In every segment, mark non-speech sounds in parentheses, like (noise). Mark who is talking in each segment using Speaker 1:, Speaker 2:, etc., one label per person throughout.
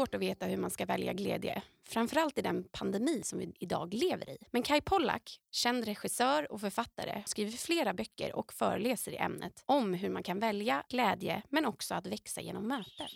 Speaker 1: svårt att veta hur man ska välja glädje. Framförallt i den pandemi som vi idag lever i. Men Kai Pollak, känd regissör och författare, skriver flera böcker och föreläser i ämnet om hur man kan välja glädje men också att växa genom möten.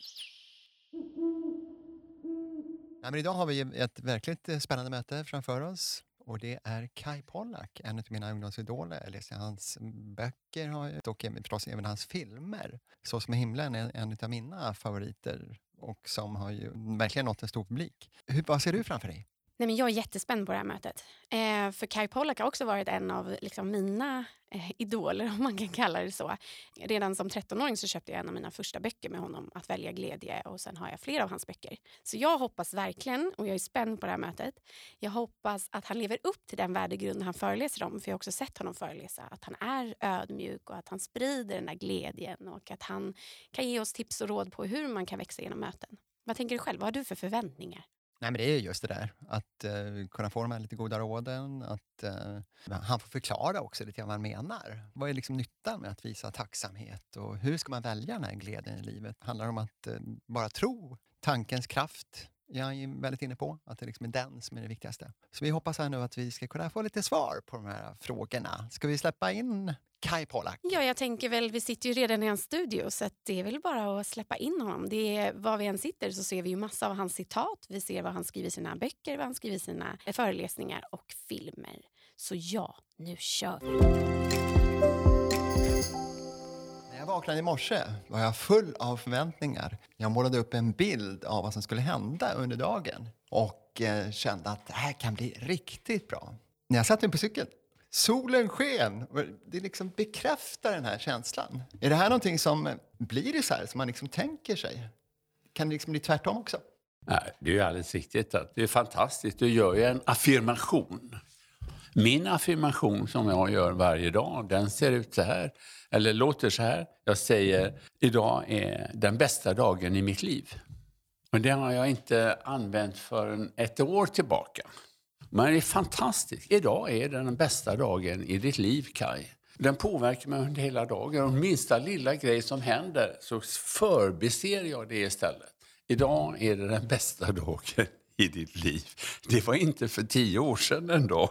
Speaker 2: Ja, men idag har vi ett verkligt eh, spännande möte framför oss. Och det är Kai Pollak, en av mina ungdomsidoler. Jag läser hans böcker och förstås även hans filmer. Så som himlen är en av mina favoriter och som har ju verkligen nått en stor publik. Hur, vad ser du framför dig?
Speaker 1: Nej, men jag är jättespänd på det här mötet. Eh, för Kai Pollak har också varit en av liksom, mina eh, idoler, (laughs) om man kan kalla det så. Redan som 13-åring så köpte jag en av mina första böcker med honom, Att välja glädje, och sen har jag flera av hans böcker. Så jag hoppas verkligen, och jag är spänd på det här mötet, jag hoppas att han lever upp till den värdegrund han föreläser om, för jag har också sett honom föreläsa, att han är ödmjuk och att han sprider den där glädjen och att han kan ge oss tips och råd på hur man kan växa genom möten. Vad tänker du själv? Vad har du för förväntningar?
Speaker 2: Nej, men det är just det där, att uh, kunna få de här lite goda råden, att uh, han får förklara också lite vad han menar. Vad är liksom nyttan med att visa tacksamhet och hur ska man välja den här glädjen i livet? Handlar det om att uh, bara tro, tankens kraft, jag är väldigt inne på, att det liksom är den som är det viktigaste. Så vi hoppas här nu att vi ska kunna få lite svar på de här frågorna. Ska vi släppa in Kai Pollak?
Speaker 1: Ja, jag tänker väl, vi sitter ju redan i hans studio så det är väl bara att släppa in honom. Det är, var vi än sitter så ser vi ju massa av hans citat. Vi ser vad han skriver i sina böcker, vad han skriver i sina föreläsningar och filmer. Så ja, nu kör vi!
Speaker 2: När jag vaknade i morse var jag full av förväntningar. Jag målade upp en bild av vad som skulle hända under dagen och eh, kände att det här kan bli riktigt bra. När jag satte mig på cykeln Solen sken. Det liksom bekräftar den här känslan. Är det här någonting som blir så här, som man liksom tänker sig? Kan det liksom bli tvärtom också?
Speaker 3: Nej, det är alldeles riktigt. Det är fantastiskt. Du gör ju en affirmation. Min affirmation som jag gör varje dag, den ser ut så här. Eller låter så här. Jag säger, idag är den bästa dagen i mitt liv. Men den har jag inte använt förrän ett år tillbaka. Men det är fantastiskt. Idag är den bästa dagen i ditt liv, Kai. Den påverkar mig under hela dagen. Och minsta lilla grej som händer så förbiser jag det istället. Idag är det den bästa (laughs) dagen i ditt liv. Det var inte för tio år sedan en dag.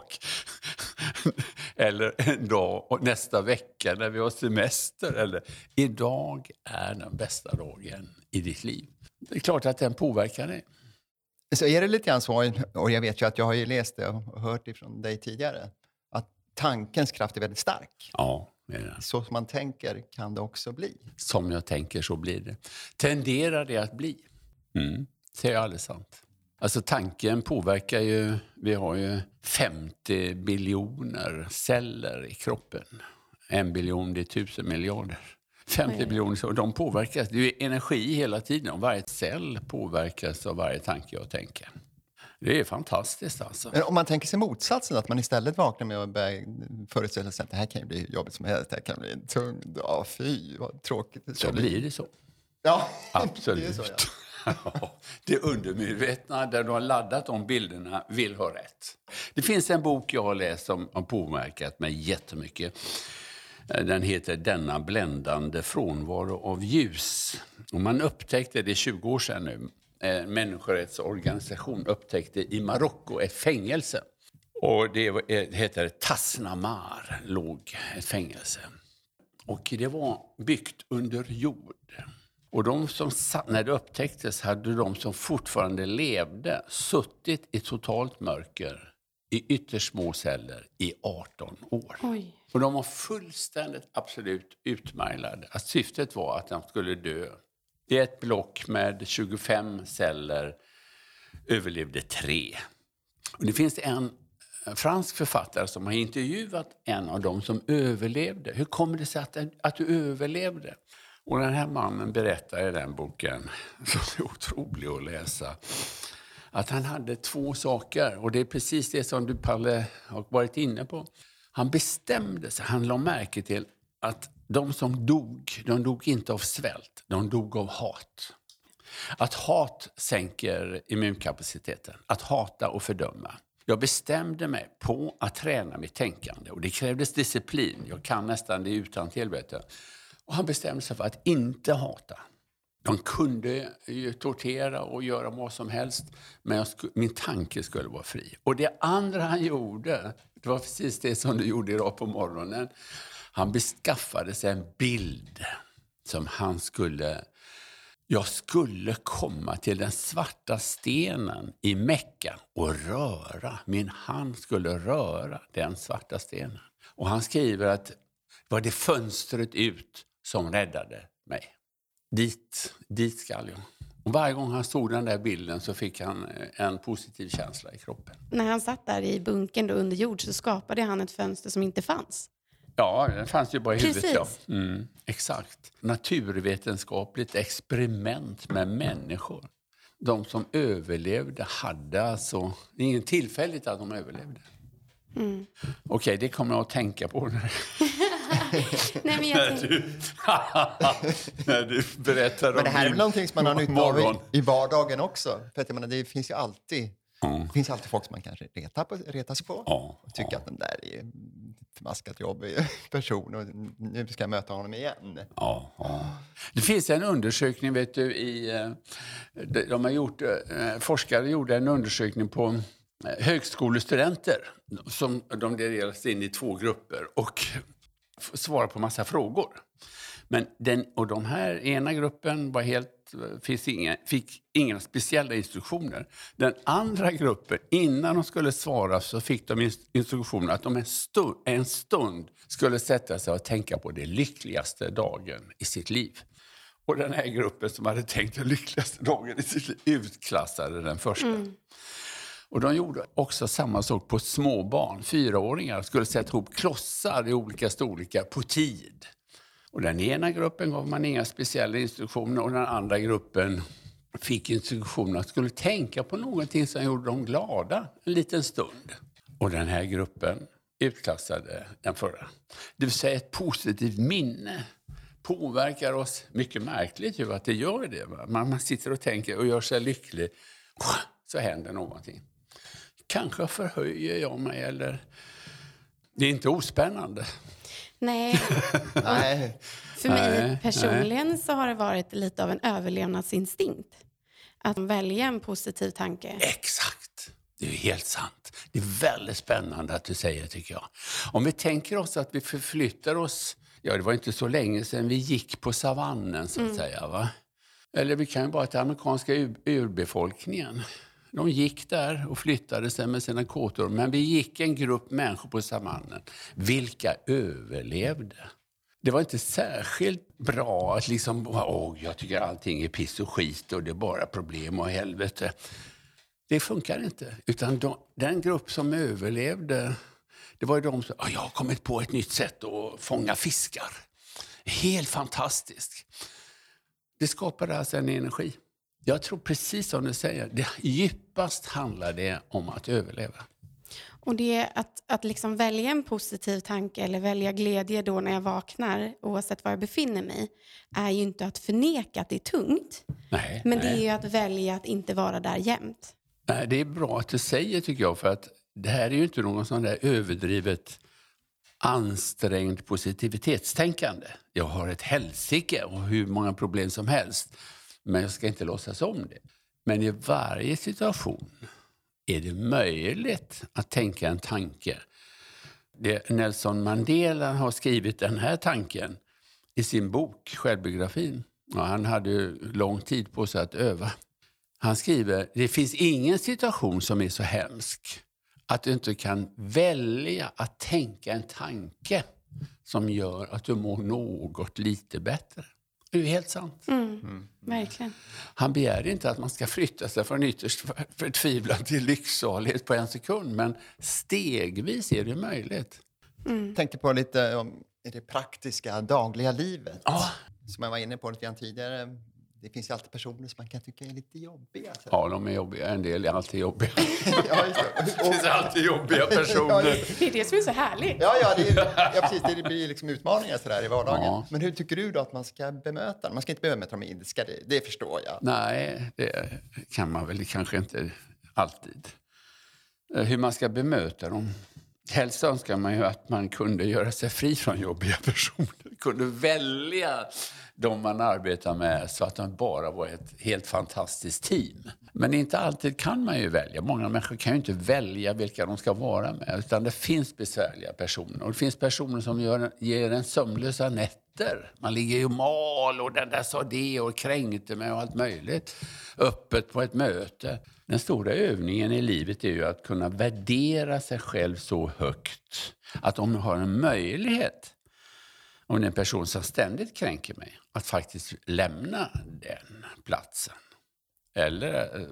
Speaker 3: Eller en dag och nästa vecka när vi har semester. Eller, idag är den bästa dagen i ditt liv. Det är klart att den påverkar dig.
Speaker 2: Så är det lite grann så, och jag vet ju att jag har ju läst det och hört det från dig tidigare, att tankens kraft är väldigt stark.
Speaker 3: Ja.
Speaker 2: Så som man tänker kan det också bli.
Speaker 3: Som jag tänker så blir det. Tenderar det att bli. Mm, det är alldeles sant. Alltså tanken påverkar ju, vi har ju 50 biljoner celler i kroppen. En biljon, det är tusen miljarder. 50 miljoner, och de påverkas. Det är energi hela tiden. Och varje cell påverkas av varje tanke jag tänker. Det är fantastiskt alltså.
Speaker 2: Men om man tänker sig motsatsen, att man istället vaknar med att börja föreställa sig att det här kan ju bli jobbigt som helst, det här kan bli en tung dag, fy vad tråkigt
Speaker 3: Så bli. blir det så.
Speaker 2: Ja,
Speaker 3: absolut. (laughs) det, är så, ja. (laughs) det undermedvetna, där du har laddat de bilderna, vill ha rätt. Det finns en bok jag har läst som har påverkat mig jättemycket. Den heter Denna bländande frånvaro av ljus. Och man upptäckte, det är 20 år sedan nu, en människorättsorganisation upptäckte i Marocko ett fängelse. Och det eh, heter Tasnamar, låg ett fängelse. Och det var byggt under jord. Och de som när det upptäcktes hade de som fortfarande levde suttit i totalt mörker i ytterst små celler i 18 år.
Speaker 1: Oj.
Speaker 3: Och de var fullständigt, absolut utmärglade. Att syftet var att de skulle dö. I ett block med 25 celler överlevde tre. Och det finns en fransk författare som har intervjuat en av dem som överlevde. Hur kommer det sig att, att du överlevde? Och den här mannen berättar i den boken, (laughs) som är otrolig att läsa, att han hade två saker. Och det är precis det som du, Palle, har varit inne på. Han bestämde sig, han lade märke till att de som dog, de dog inte av svält, de dog av hat. Att hat sänker immunkapaciteten, att hata och fördöma. Jag bestämde mig på att träna mitt tänkande och det krävdes disciplin. Jag kan nästan det utan till. Och han bestämde sig för att inte hata. De kunde ju tortera och göra vad som helst, men jag min tanke skulle vara fri. Och det andra han gjorde, det var precis det som du gjorde idag på morgonen. Han beskaffade sig en bild som han skulle... Jag skulle komma till den svarta stenen i Mecka och röra. Min hand skulle röra den svarta stenen. Och han skriver att det var det fönstret ut som räddade mig. Dit, dit skall jag. Och varje gång han såg den där bilden så fick han eh, en positiv känsla i kroppen.
Speaker 1: När han satt där i bunkern då under jord så skapade han ett fönster som inte fanns.
Speaker 3: Ja, den fanns ju bara i
Speaker 1: Precis.
Speaker 3: huvudet. Ja. Mm, exakt. Naturvetenskapligt experiment med människor. De som överlevde hade alltså... Det är inget tillfälligt att de överlevde.
Speaker 1: Mm.
Speaker 3: Okej, det kommer jag att tänka på (laughs) (laughs)
Speaker 1: Nej, men jag
Speaker 3: när,
Speaker 1: tänk,
Speaker 3: du, (laughs) när du berättar om
Speaker 2: Men det här är väl någonting som man har nytta av i, i vardagen också. För att jag menar, det finns ju alltid,
Speaker 3: Mm.
Speaker 2: det finns alltid folk som man kanske retar, på, retar sig på.
Speaker 3: Ja,
Speaker 2: Och tycker att den där är en förmaskat jobbig (laughs) person och nu ska jag möta honom igen.
Speaker 3: Ja, ja. Det finns en undersökning, vet du, i... eh, de de har gjort, eh, forskare gjorde en undersökning på eh, högskolestudenter. Som de delades in i två grupper och Svara på massa frågor. Men den, och de här ena gruppen var helt, eh, inga, fick inga speciella instruktioner. Den andra gruppen, innan de skulle svara så fick de instruktioner att de en stund, en stund skulle sätta sig och tänka på det lyckligaste dagen i sitt liv. Och den här gruppen som hade tänkt den lyckligaste dagen i sitt liv utklassade den första. Mm. Och de gjorde också samma sak på småbarn. Fyraåringar skulle sätta ihop klossar i olika storlekar på tid. Och den ena gruppen gav man inga speciella instruktioner och den andra gruppen fick instruktioner att skulle tänka på någonting som gjorde dem glada en liten stund. Och den här gruppen utklassade den förra. Det vill säga ett positivt minne påverkar oss mycket märkligt ju att det gör det. Va? Man, man sitter och tänker och gör sig lycklig, så händer någonting. Kanske förhöjer jag mig eller... Det är inte ospännande.
Speaker 1: nej, (laughs)
Speaker 2: Nej,
Speaker 1: för mig
Speaker 3: Nej,
Speaker 1: personligen så har det varit lite av en överlevnadsinstinkt. Att välja en positiv tanke.
Speaker 3: Exakt. Det är helt sant. Det är väldigt spännande att du säger tycker jag. Om vi tänker oss att vi förflyttar oss... Ja, det var inte så länge sedan vi gick på savannen, så att säga. Va? Eller vi kan ju bara ta amerikanska ur, urbefolkningen. De gick där och flyttade sig med sina kåtor. Men vi gick en grupp människor på savannen. Vilka överlevde? Det var inte särskilt bra att liksom, åh, jag tycker allting är piss och skit och det är bara problem och helvete. Det funkar inte. Utan de, den grupp som överlevde, det var ju de som, ah, jag har kommit på ett nytt sätt att fånga fiskar. Helt fantastiskt. Det skapade alltså en energi. Jag tror precis som du säger, det, djupast handlar det om att överleva.
Speaker 1: Och det att, att liksom välja en positiv tanke eller välja glädje då när jag vaknar, oavsett var jag befinner mig, är ju inte att förneka att det är tungt.
Speaker 3: Nej,
Speaker 1: Men det
Speaker 3: nej.
Speaker 1: är ju att välja att inte vara där jämt.
Speaker 3: Nej, det är bra att du säger tycker jag, för att det här är ju inte någon sån där överdrivet ansträngt positivitetstänkande. Jag har ett helsike och hur många problem som helst, men jag ska inte låtsas om det. Men i varje situation är det möjligt att tänka en tanke. Det, Nelson Mandela har skrivit den här tanken i sin bok, självbiografin. Ja, han hade ju lång tid på sig att öva. Han skriver, det finns ingen situation som är så hemsk att du inte kan välja att tänka en tanke som gör att du mår något lite bättre. Det är helt sant.
Speaker 1: Mm. Verkligen.
Speaker 3: Han begär inte att man ska flytta sig från ytterst (laughs) förtvivlan till lycksalighet på en sekund, men stegvis är det möjligt.
Speaker 2: jag tänkte på lite om det praktiska dagliga livet.
Speaker 3: Ja.
Speaker 2: Som jag var inne på lite grann tidigare. Det finns ju alltid personer som man kan tycka är lite jobbiga. så.
Speaker 3: Ja, de är jobbiga. En del är alltid jobbiga. (laughs)
Speaker 2: ja, just det. (laughs)
Speaker 3: Det finns alltid jobbiga personer.
Speaker 2: det.
Speaker 1: Är det som är så härligt.
Speaker 2: Ja, ja, det, är, ja precis. Det blir liksom utmaningar sådär i vardagen.
Speaker 3: Ja.
Speaker 2: Men hur tycker du då att man ska bemöta dem? Man ska inte bemöta dem ilska, det, det förstår jag.
Speaker 3: Nej, det kan man väl kanske inte alltid. Eh, Hur man ska bemöta dem. Helst önskar man ju att man kunde göra sig fri från jobbiga (laughs) personer. Kunde välja de man arbetar med så att de bara var ett helt fantastiskt team. Men inte alltid kan man ju välja. Många människor kan ju inte välja vilka de ska vara med. Utan det finns besvärliga personer. Och det finns personer som gör, ger en sömnlösa nätter. Man ligger ju mal och den där sa det och kränkte mig och allt möjligt. Öppet på ett möte. Den stora övningen i livet är ju att kunna värdera sig själv så högt att om du har en möjlighet om det är en person som ständigt kränker mig, att faktiskt lämna den platsen. Eller eh,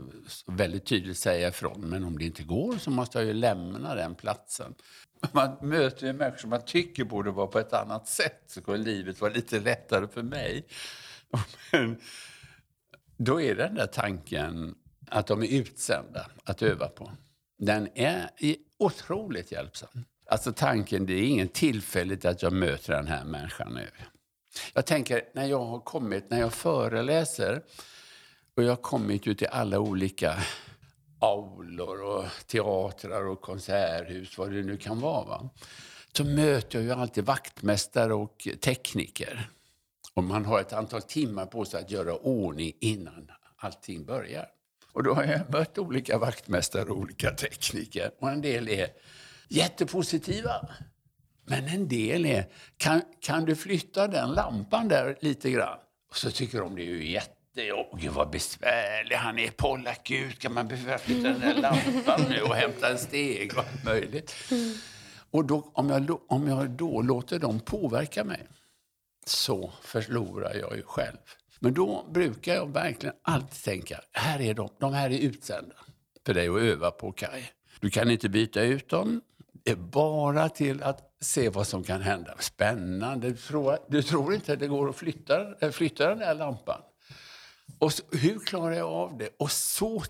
Speaker 3: väldigt tydligt säga ifrån, men om det inte går så måste jag ju lämna den platsen. (laughs) Man möter ju människor som man tycker borde vara på ett annat sätt, så kommer livet vara lite lättare för mig. (laughs) Men då är den där tanken att de är utsända att öva på. Den är otroligt hjälpsam. Alltså tanken, det är ingen tillfälligt att jag möter den här människan nu. Jag tänker, när jag har kommit, när jag föreläser och jag har kommit ut i alla olika aulor och teatrar och konserthus, vad det nu kan vara. Va? Så möter jag ju alltid vaktmästare och tekniker. Och man har ett antal timmar på sig att göra ordning innan allting börjar. Och då har jag mött olika vaktmästare och olika tekniker. Och en del är jättepositiva. Men en del är, kan, kan du flytta den lampan där lite grann? Och så tycker de det är ju jättejobbigt. Gud vad besvärlig han är. Pollack ut, kan man behöva flytta den där lampan nu och hämta en steg och allt möjligt. Och då, om, jag, om jag då låter dem påverka mig så förlorar jag ju själv. Men då brukar jag verkligen alltid tänka, här är de, de här är utsända för dig att öva på Kaj. Du kan inte byta ut dem, är bara till att se vad som kan hända. Spännande. Du tror, du tror inte att det går att flytta, eh, flytta den där lampan. Och så, hur klarar jag av det? Och så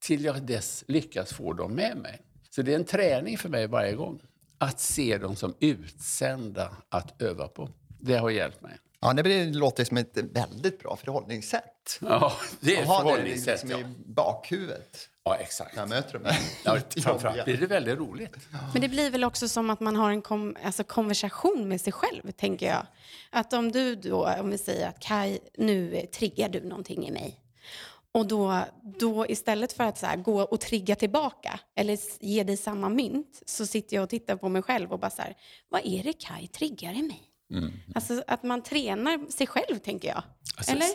Speaker 3: till jag dess lyckas få dem med mig. Så det är en träning för mig varje gång. Att se dem som utsända att öva på. Det har hjälpt mig.
Speaker 2: Ja, det låter som ett väldigt bra förhållningssätt.
Speaker 3: Ja, det är ett förhållningssätt.
Speaker 2: Det liksom i bakhuvudet.
Speaker 3: Ja, exakt.
Speaker 2: Jag möter dem.
Speaker 3: Ja, framförallt blir det väldigt roligt.
Speaker 1: Men det blir väl också som att man har en kom, alltså konversation med sig själv, tänker jag. Att om du då, om vi säger att Kai, nu triggar du någonting i mig. Och då, då istället för att så här, gå och trigga tillbaka eller ge dig samma mynt så sitter jag och tittar på mig själv och bara så här, vad är det Kai triggar i mig? Mm. Alltså att man tränar sig själv, tänker jag. Alltså, Eller?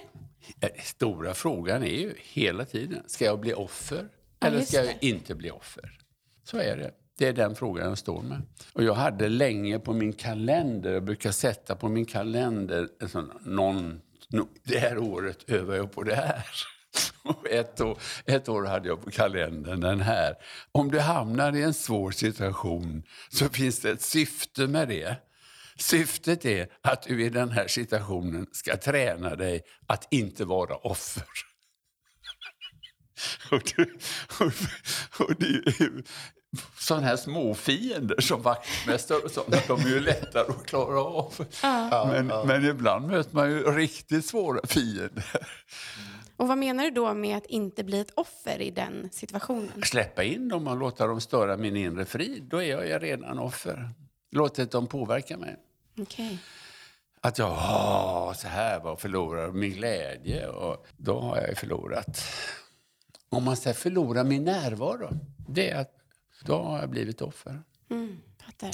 Speaker 3: Stora frågan är ju hela tiden, ska jag bli offer? Eller ska jag inte bli offer? Så är det. Det är den frågan jag står med. Och jag hade länge på min kalender, jag brukar sätta på min kalender, alltså någon, det här året övar jag på det här. Och (laughs) ett, år, ett år hade jag på kalendern den här. Om du hamnar i en svår situation så finns det ett syfte med det. Syftet är att du i den här situationen ska träna dig att inte vara offer. (laughs) Och, det, och, och det, sådana här småfiender som vaktmästare och sånt, de är ju lättare att klara av. Ja. Men, men ibland möter man ju riktigt svåra fiender.
Speaker 1: Och vad menar du då med att inte bli ett offer i den situationen?
Speaker 3: Släppa in dem och låta dem störa min inre frid. Då är jag ju redan offer. Låta dem påverka mig.
Speaker 1: Okay.
Speaker 3: Att jag, åh, så här var förlorar min glädje. Och då har jag förlorat om man ska förlora min närvaro, det är att då har jag blivit offer.
Speaker 1: Mm, fattar.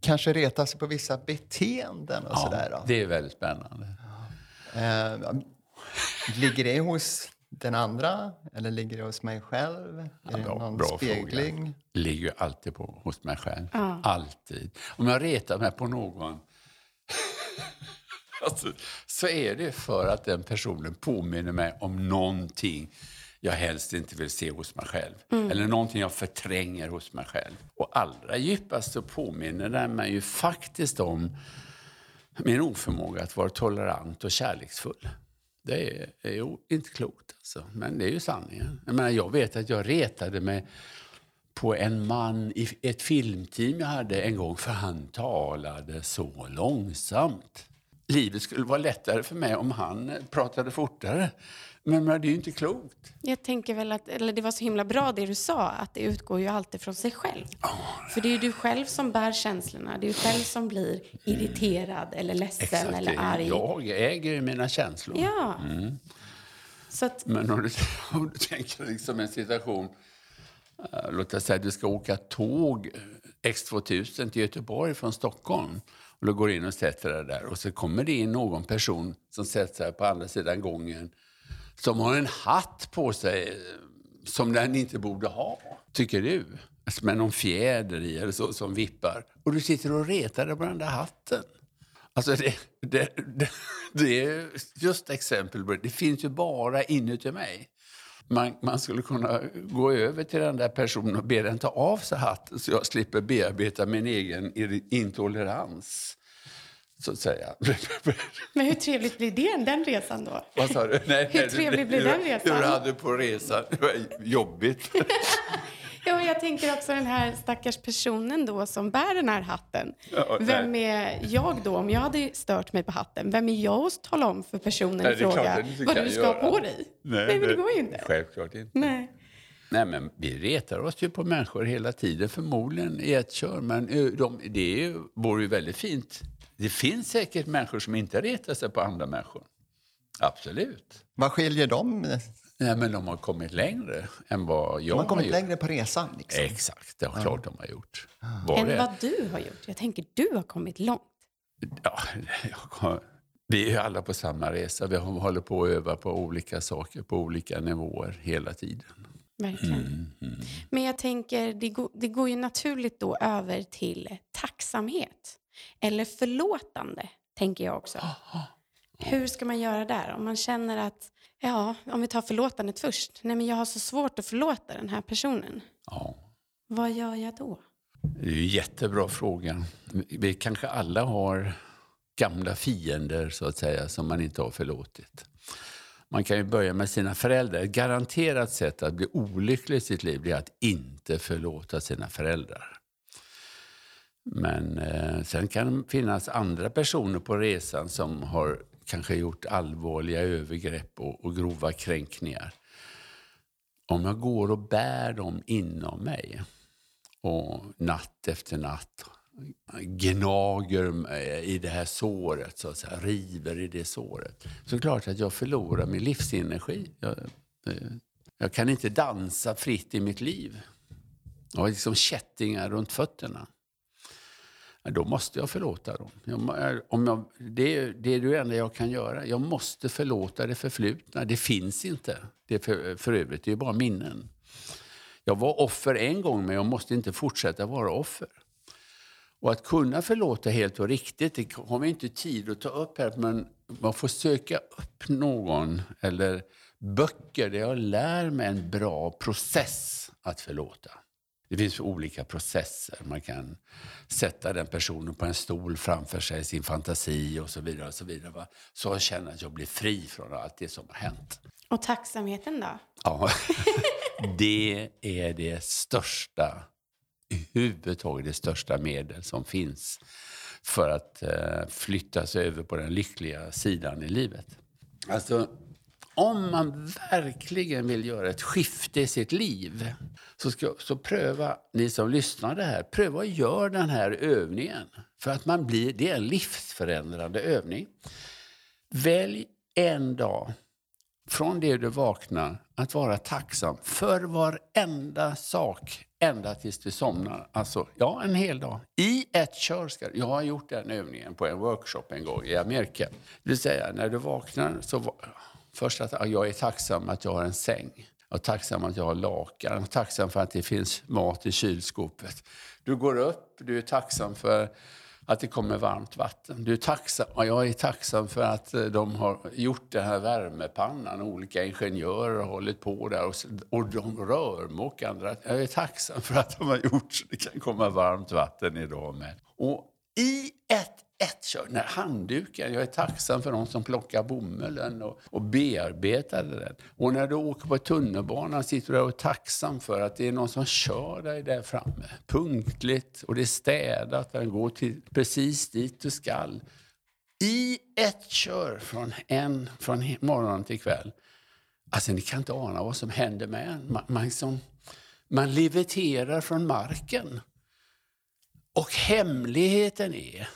Speaker 2: Kanske reta sig på vissa beteenden och
Speaker 3: ja,
Speaker 2: sådär? Då.
Speaker 3: det är väldigt spännande.
Speaker 2: Eh, ligger det hos den andra eller ligger det hos mig själv? Är ja, det någon bra spegling? Fråga.
Speaker 3: Det ligger ju alltid på, hos mig själv. Ja. Alltid. Om jag retar mig på någon (laughs) alltså, så är det för att den personen påminner mig om någonting jag helst inte vill se hos mig själv. Mm. Eller någonting jag förtränger hos mig själv. Och allra djupast så påminner den mig ju faktiskt om min oförmåga att vara tolerant och kärleksfull. Det är, är inte klokt alltså, men det är ju sanningen. Jag, menar, jag vet att jag retade mig på en man i ett filmteam jag hade en gång för han talade så långsamt. Livet skulle vara lättare för mig om han pratade fortare. Men, men det är ju inte klokt.
Speaker 1: Jag tänker väl att, eller det var så himla bra det du sa, att det utgår ju alltid från sig själv. För det är ju du själv som bär känslorna, det är ju själv som blir irriterad eller ledsen
Speaker 3: Exakt,
Speaker 1: eller arg.
Speaker 3: jag äger ju mina känslor.
Speaker 1: Ja. Så att,
Speaker 3: Men om du, (laughs) om du tänker liksom en situation, eh, låt oss säga att du ska åka tåg eh, X2000 till Göteborg från Stockholm. Och du går in och sätter dig där och så kommer det in någon person som sätter sig på andra sidan gången som har en hatt på sig som den inte borde ha, tycker du. Alltså Med någon fjäder i eller så som vippar. Och du sitter och retar dig på den där hatten. Alltså det, det, det, det är just exempel på det. Det finns ju bara inuti mig. Man, man skulle kunna gå över till den där personen och be den ta av sig hatten så jag slipper bearbeta min egen intolerans. Så att säga. (laughs)
Speaker 1: men hur trevligt blir det, den resan då?
Speaker 3: Vad sa du? Nej,
Speaker 1: Hur
Speaker 3: nej,
Speaker 1: trevlig blir den resan?
Speaker 3: Hur hade du på resan? Det var jobbigt. (laughs)
Speaker 1: Ja, jag tänker också den här stackars personen då som bär den här hatten.
Speaker 3: Ja,
Speaker 1: Vem är jag då, om jag hade stört mig på hatten? Vem är jag att tala om för personen
Speaker 3: Nej,
Speaker 1: i fråga vad du ska
Speaker 3: göra.
Speaker 1: på dig? Nej, men det går ju inte.
Speaker 3: Självklart inte.
Speaker 1: Nej.
Speaker 3: Nej, men vi retar oss ju på människor hela tiden, förmodligen i ett kör. Men eh, de, det vore ju väldigt fint. Det finns säkert människor som inte retar sig på andra människor. Absolut.
Speaker 2: Vad skiljer dem?
Speaker 3: Nej, men de har kommit längre än vad jag
Speaker 2: De har kommit
Speaker 3: gjort.
Speaker 2: längre på resan. Liksom.
Speaker 3: Exakt, det är klart de har gjort. Var
Speaker 1: Än vad du har gjort. Jag tänker, du har kommit långt.
Speaker 3: Ja, (laughs) jag har, vi är ju alla på samma resa. Vi håller på att öva på olika saker på olika nivåer hela tiden.
Speaker 1: Verkligen. Men jag tänker, det går, det går ju naturligt då över till tacksamhet. Eller förlåtande, tänker jag också. Hur ska man göra där? Om man känner att, ja, om vi tar förlåtandet först. Nej, men jag har så svårt att förlåta den här personen.
Speaker 3: Ja.
Speaker 1: Vad gör jag då?
Speaker 3: Det är en jättebra fråga. Vi kanske alla har gamla fiender så att säga som man inte har förlåtit. Man kan ju börja med sina föräldrar. Ett garanterat sätt att bli olycklig i sitt liv är att inte förlåta sina föräldrar. Men eh, sen kan det finnas andra personer på resan som har kanske gjort allvarliga övergrepp och, och grova kränkningar. Om jag går och bär dem inom mig och natt efter natt gnager i det här såret, så att säga, river i det såret. Så är det klart att jag förlorar min livsenergi. Jag, eh, jag kan inte dansa fritt i mitt liv. Jag har liksom kättingar runt fötterna. Då måste jag förlåta dem. Jag, om jag, det, är- det är det enda jag kan göra. Jag måste förlåta det förflutna. Det finns inte. Det är för, för övrigt, det är bara minnen. Jag var offer en gång, men jag måste inte fortsätta vara offer. Och att kunna förlåta helt och riktigt, det har vi inte tid att ta upp här, men man får söka upp någon eller böcker där jag lär mig en bra process att förlåta. Det finns olika processer. Man kan sätta den personen på en stol framför sig sin fantasi och så vidare. Och så vidare va? så jag känner att jag blir fri från allt det som har hänt.
Speaker 1: Och tacksamheten då?
Speaker 3: Ja, (laughs) det är det största, i huvud taget det största medel som finns för att eh, flytta sig över på den lyckliga sidan i livet. Alltså, om man verkligen vill göra ett skifte i sitt liv så, ska, så pröva, ni som lyssnar det här, pröva att göra den här övningen. För att man blir, det är en livsförändrande övning. Välj en dag från det du vaknar att vara tacksam för varenda sak ända tills du somnar. Alltså, ja, en hel dag. I ett kör ska Jag har gjort den övningen på en workshop en gång i Amerika. Det vill säga, när du vaknar så... Först att jag är tacksam att jag har en säng. Jag är tacksam att jag har lakan. Jag är tacksam för att det finns mat i kylskåpet. Du går upp, du är tacksam för att det kommer varmt vatten. Du är tacksam, och jag är tacksam för att eh, de har gjort den här värmepannan. Olika ingenjörer har hållit på där och, och de rörmokar. Jag är tacksam för att de har gjort så det kan komma varmt vatten idag med. Och i ett ett kör, när handduken, jag är tacksam för de som plockar bomullen och, och bearbetade den. Och när du åker på tunnelbanan sitter du där och är tacksam för att det är någon som kör dig där framme. Punktligt och det är städat, den går till precis dit du skall. I ett kör från, en, från morgon till kväll. Alltså ni kan inte ana vad som händer med en. Man, man, liksom, man leviterar från marken. Och hemligheten är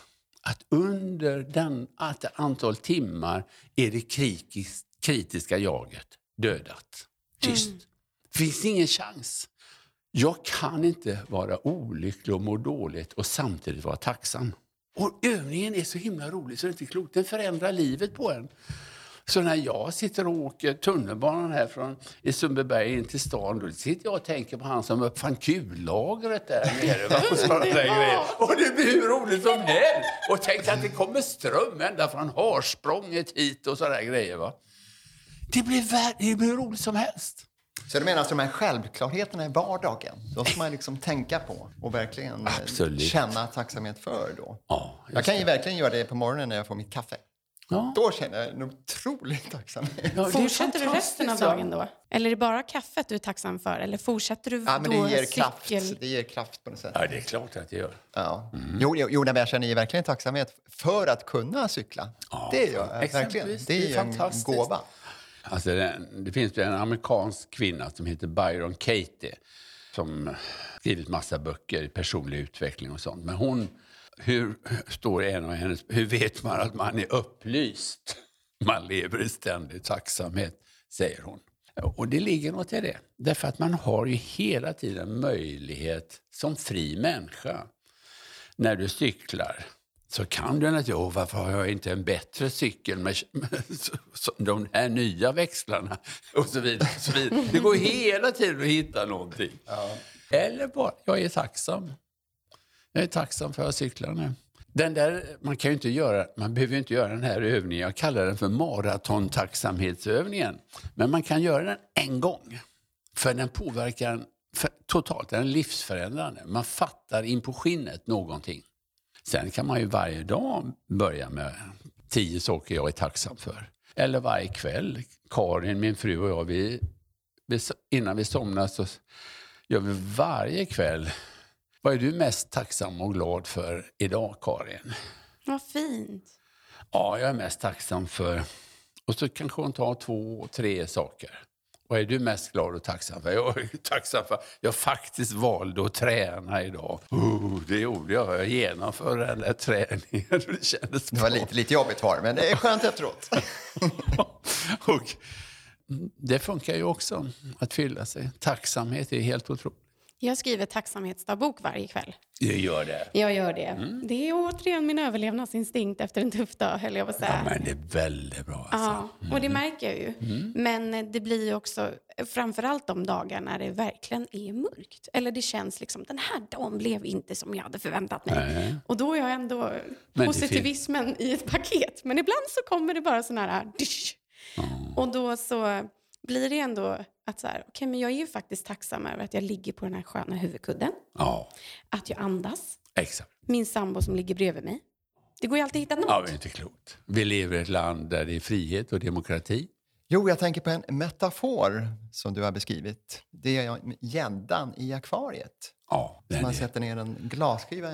Speaker 3: att under den, att antal timmar är det kritisk, kritiska jaget dödat. Tyst. Mm. finns ingen chans. Jag kan inte vara olycklig och må dåligt och samtidigt vara tacksam. Och övningen är så himla rolig så det är inte klokt. Den förändrar livet på en. Så när jag sitter och åker tunnelbanan här från i Sundbyberg in till stan, då sitter jag och tänker på han som uppfann kullagret där nere. Va? (laughs) Och, och det blir hur roligt som helst. Och tänk att det kommer ström ända från Harsprånget hit och sådana grejer. Va? Det blir, det blir hur roligt som helst.
Speaker 2: Så du menar att de här självklarheterna i vardagen, de ska man liksom tänka på och verkligen Absolut. känna tacksamhet för då? Ja, jag kan ju verkligen göra det på morgonen när jag får mitt kaffe. Ja. Då känner jag en otrolig tacksamhet.
Speaker 1: Ja, fortsätter du resten av dagen då? Eller är det bara kaffet du är tacksam för? Eller fortsätter du
Speaker 2: ja, men
Speaker 1: det
Speaker 2: ger kraft. Det ger kraft på något sätt.
Speaker 3: Ja, det är klart att det gör.
Speaker 2: Ja. Mm. Jo, jo, jo jag känner verkligen tacksamhet för att kunna cykla. Ja, det gör jag verkligen. Det är, det är en gåva.
Speaker 3: Alltså det, det finns en amerikansk kvinna som heter Byron Katie som skrivit massa böcker i personlig utveckling och sånt. Men hon, hur står en av hennes, hur vet man att man är upplyst? Man lever i ständig tacksamhet, säger hon. Och det ligger något i det. Därför att man har ju hela tiden möjlighet som fri människa när du cyklar så kan du naturligtvis, oh, varför har jag inte en bättre cykel med, (laughs) med de här nya växlarna? Och så vidare. Och så vidare. Det går hela tiden att hitta någonting. Ja. Eller bara, jag är tacksam. Jag är tacksam för att jag cyklar nu. Den där, man, kan inte göra, man behöver inte göra den här övningen, jag kallar den för maratontacksamhetsövningen. Men man kan göra den en gång. För den påverkar en totalt, den är livsförändrande. Man fattar in på skinnet någonting. Sen kan man ju varje dag börja med tio saker jag är tacksam för. Eller varje kväll. Karin, min fru och jag, vi, innan vi somnar så gör vi varje kväll. Vad är du mest tacksam och glad för idag, Karin?
Speaker 1: Vad fint.
Speaker 3: Ja, jag är mest tacksam för... Och så kanske hon tar två, tre saker. Vad är du mest glad och tacksam för? Jag är tacksam för att jag faktiskt valde att träna idag. Oh, det gjorde jag. Jag genomförde den där träningen. (laughs) Det kändes
Speaker 2: Det var lite, lite jobbigt var men det är skönt efteråt. (laughs)
Speaker 3: och det funkar ju också att fylla sig. Tacksamhet är helt otroligt.
Speaker 1: Jag skriver tacksamhetsdagbok varje kväll.
Speaker 3: Jag gör det?
Speaker 1: Jag gör det. Mm. Det är återigen min överlevnadsinstinkt efter en tuff dag, höll jag på att säga.
Speaker 3: Ja, men det är väldigt bra. Alltså.
Speaker 1: Ja, och det mm. märker jag ju. Mm. Men det blir också, framförallt de dagar när det verkligen är mörkt. Eller det känns liksom, den här dagen blev inte som jag hade förväntat mig. Nej. Och då är jag ändå men positivismen i ett paket. Men ibland så kommer det bara sån här... Dysch. Och då så blir det ändå att så här, okay, men jag är ju faktiskt tacksam över att jag ligger på den här sköna huvudkudden. Ja. Att jag andas.
Speaker 3: Exakt.
Speaker 1: Min sambo som ligger bredvid mig. Det går ju alltid att hitta något.
Speaker 3: Ja, det är inte klokt. Vi lever i ett land där det är frihet och demokrati.
Speaker 2: Jo, jag tänker på en metafor som du har beskrivit. Det är gäddan i akvariet. Ja, som man är... sätter ner en glasskiva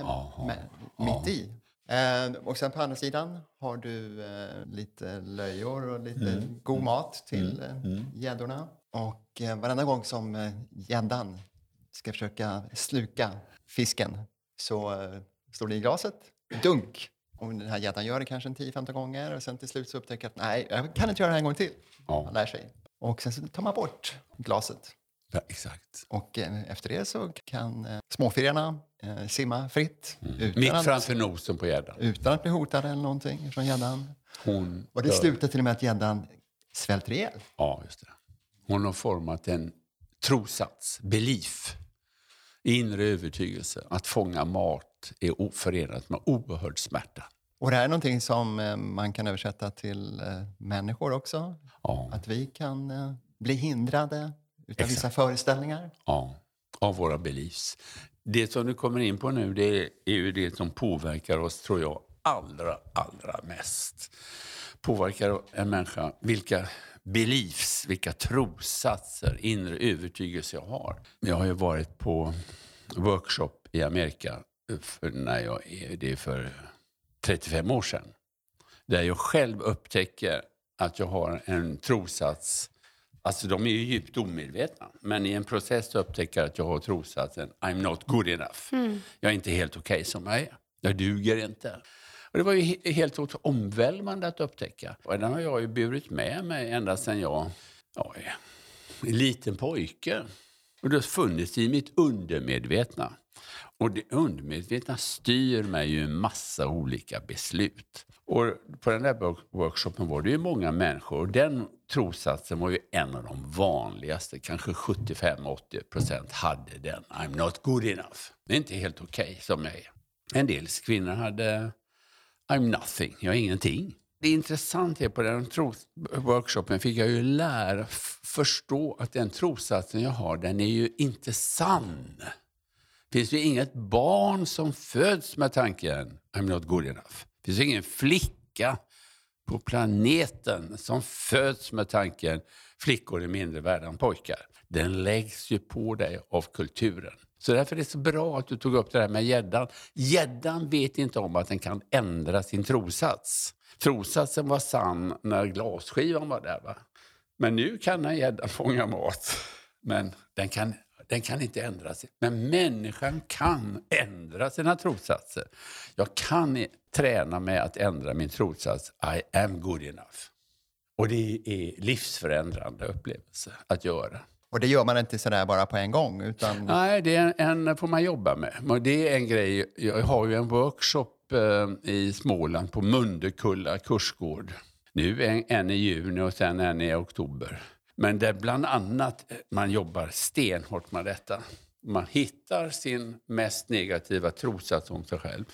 Speaker 2: med, mitt i. Eh, och sen på andra sidan har du eh, lite löjor och lite mm. god mat till mm. Eh, mm. gäddorna. Och eh, varenda gång som gäddan ska försöka sluka fisken så står det i glaset, dunk. Och den här gäddan gör det kanske en 10-15 gånger och sen till slut så upptäcker att nej, jag kan inte göra det här en gång till. Ja. Man lär sig. Och sen så tar man bort glaset.
Speaker 3: Ja, exakt.
Speaker 2: Och eh, efter det så kan eh, småfirarna eh, simma fritt.
Speaker 3: Mm. Mitt att, framför nosen på gäddan.
Speaker 2: Utan att bli hotade eller någonting från gäddan. Och det slutar till och med att gäddan svälter ihjäl.
Speaker 3: Ja, just det. Hon har format en trosats, belief, inre övertygelse. Att fånga mat är oförenat med oerhörd smärta.
Speaker 2: Och det här är någonting som eh, man kan översätta till eh, människor också? Ja. Att vi kan eh, bli hindrade utav vissa föreställningar?
Speaker 3: Ja, av våra beliefs. Det som du kommer in på nu det är ju det som påverkar oss, tror jag, allra, allra mest. Påverkar en människa, vilka beliefs, vilka trossatser, inre övertygelse jag har. Jag har ju varit på workshop i Amerika för när jag är, det är för 35 år sedan. Där jag själv upptäcker att jag har en trossats Alltså de är ju djupt omedvetna. Men i en process upptäcker jag att jag har trossatsen I'm not good enough. Jag är inte helt okej okay som jag är. Jag duger inte. Och det var ju he helt omvälvande att upptäcka. Och den har jag ju burit med mig ända sedan jag ja, är en liten pojke. Och det har funnits i mitt undermedvetna. Och det undermedvetna styr mig ju en massa olika beslut. Och på den där workshopen var det ju många människor och den trossatsen var ju en av de vanligaste. Kanske 75-80 procent hade den. I'm not good enough. Det är inte helt okej okay som jag är. En del kvinnor hade I'm nothing, jag är ingenting. Det intressanta är på den workshopen fick jag ju lära, förstå att den trossatsen jag har, den är ju inte sann. Det finns det inget barn som föds med tanken I'm not good enough. Det finns ingen flicka på planeten som föds med tanken flickor är mindre värda än pojkar. Den läggs ju på dig av kulturen. Så därför är det så bra att du tog upp det här med gäddan. Gäddan vet inte om att den kan ändra sin trosats. Trossatsen var sann när glasskivan var där. Va? Men nu kan en gädda fånga mat. Men den kan, den kan inte ändra sig. Men människan kan ändra sina trossatser. Jag kan träna mig att ändra min trossats I am good enough. Och det är livsförändrande upplevelse att göra.
Speaker 2: Och det gör man inte sådär bara på en gång? Utan...
Speaker 3: Nej, det är en, en får man jobba med. Det är en grej. Jag har ju en workshop eh, i Småland på Mundekulla kursgård. Nu en, en i juni och sen en i oktober. Men där bland annat eh, man jobbar stenhårt med detta. Man hittar sin mest negativa trossats om sig själv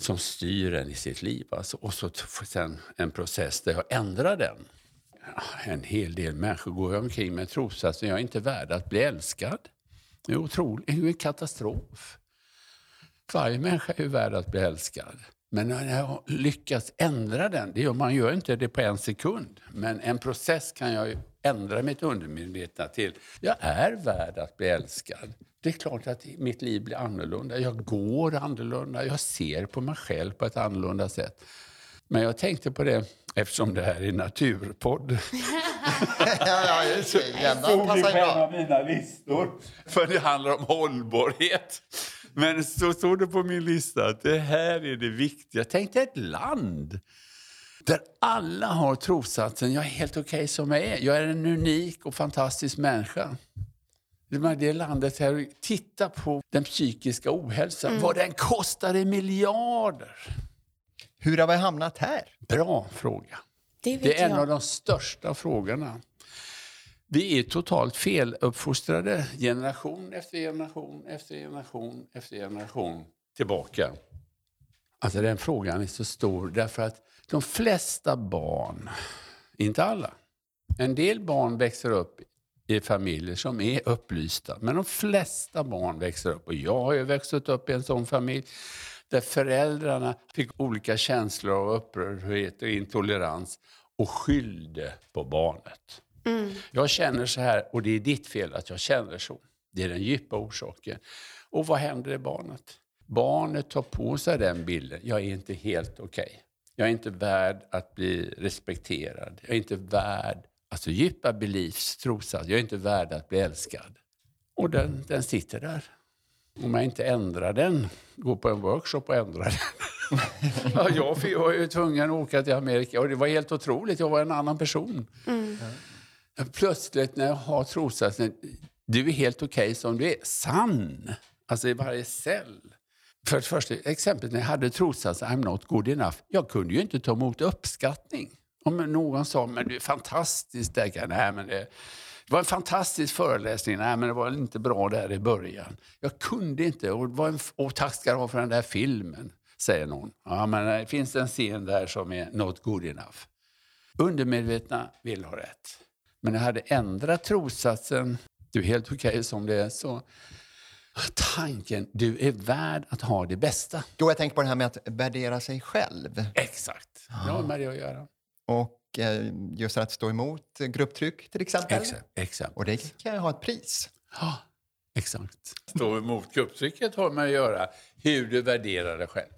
Speaker 3: som styr en i sitt liv. Alltså. Och så sen en process där jag ändrar den en hel del människor går omkring med trossatsen jag är inte värd att bli älskad. Det är otroligt, det är en katastrof. Varje människa är värd att bli älskad. Men när jag lyckas ändra den, det gör, man gör inte det på en sekund, men en process kan jag ändra mitt undermedvetna till, jag är värd att bli älskad. Det är klart att mitt liv blir annorlunda. Jag går annorlunda, jag ser på mig själv på ett annorlunda sätt. Men jag tänkte på det, eftersom det här är naturpodd. (laughs)
Speaker 2: ja, just det. Gärna passar
Speaker 3: på en av mina listor. För det handlar om hållbarhet. Men så stod det på min lista att det här är det viktiga. Tänk dig ett land där alla har trossatsen jag är helt okej okay som jag är. Jag är en unik och fantastisk människa. Det landet här, titta på den psykiska ohälsan. Mm. Vad den kostar i miljarder.
Speaker 2: Hur har vi hamnat här?
Speaker 3: Bra fråga. Det, det är en av de största frågorna. Vi är totalt feluppfostrade generation efter generation efter generation efter generation tillbaka. Alltså den frågan är så stor därför att de flesta barn, inte alla, en del barn växer upp i familjer som är upplysta. Men de flesta barn växer upp, och jag har ju växt upp i en sån familj, där föräldrarna fick olika känslor av upprördhet och intolerans och skyllde på barnet. Mm. Jag känner så här, och det är ditt fel att jag känner så. Det är den djupa orsaken. Och vad händer i barnet? Barnet tar på sig den bilden. Jag är inte helt okej. Okay. Jag är inte värd att bli respekterad. Jag är inte värd, alltså djupa beliefs, trosat, jag är inte värd att bli älskad. Och den, den sitter där om jag inte ändrar den, går på en workshop och ändrar den. (laughs) ja, jag var ju tvungen att åka till Amerika och det var helt otroligt. Jag var en annan person. Mm. Plötsligt när jag har trossatsen, du är helt okej okay som du är. Sann! Alltså i varje cell. För det första exemplet när jag hade trossatsen I'm not good enough. Jag kunde ju inte ta emot uppskattning. Om någon sa men du är fantastisk, där, nej men det det var en fantastisk föreläsning. Nej, men det var inte bra där i början. Jag kunde inte. Och, var en, och tack ska du ha för den där filmen, säger någon. Ja, men eh, det finns en scen där som är not good enough. Undermedvetna vill ha rätt. Men jag hade ändrat trossatsen, du är helt okej okay som det är, så tanken, du är värd att ha det bästa.
Speaker 2: Jo, jag tänker på det här med att värdera sig själv.
Speaker 3: Exakt, det har med det att göra.
Speaker 2: Och Eh, just att stå emot grupptryck till exempel.
Speaker 3: Exakt. exakt.
Speaker 2: Och det kan ju ha ett pris.
Speaker 3: Ja, exakt. Stå emot grupptrycket har med att göra hur du värderar dig själv.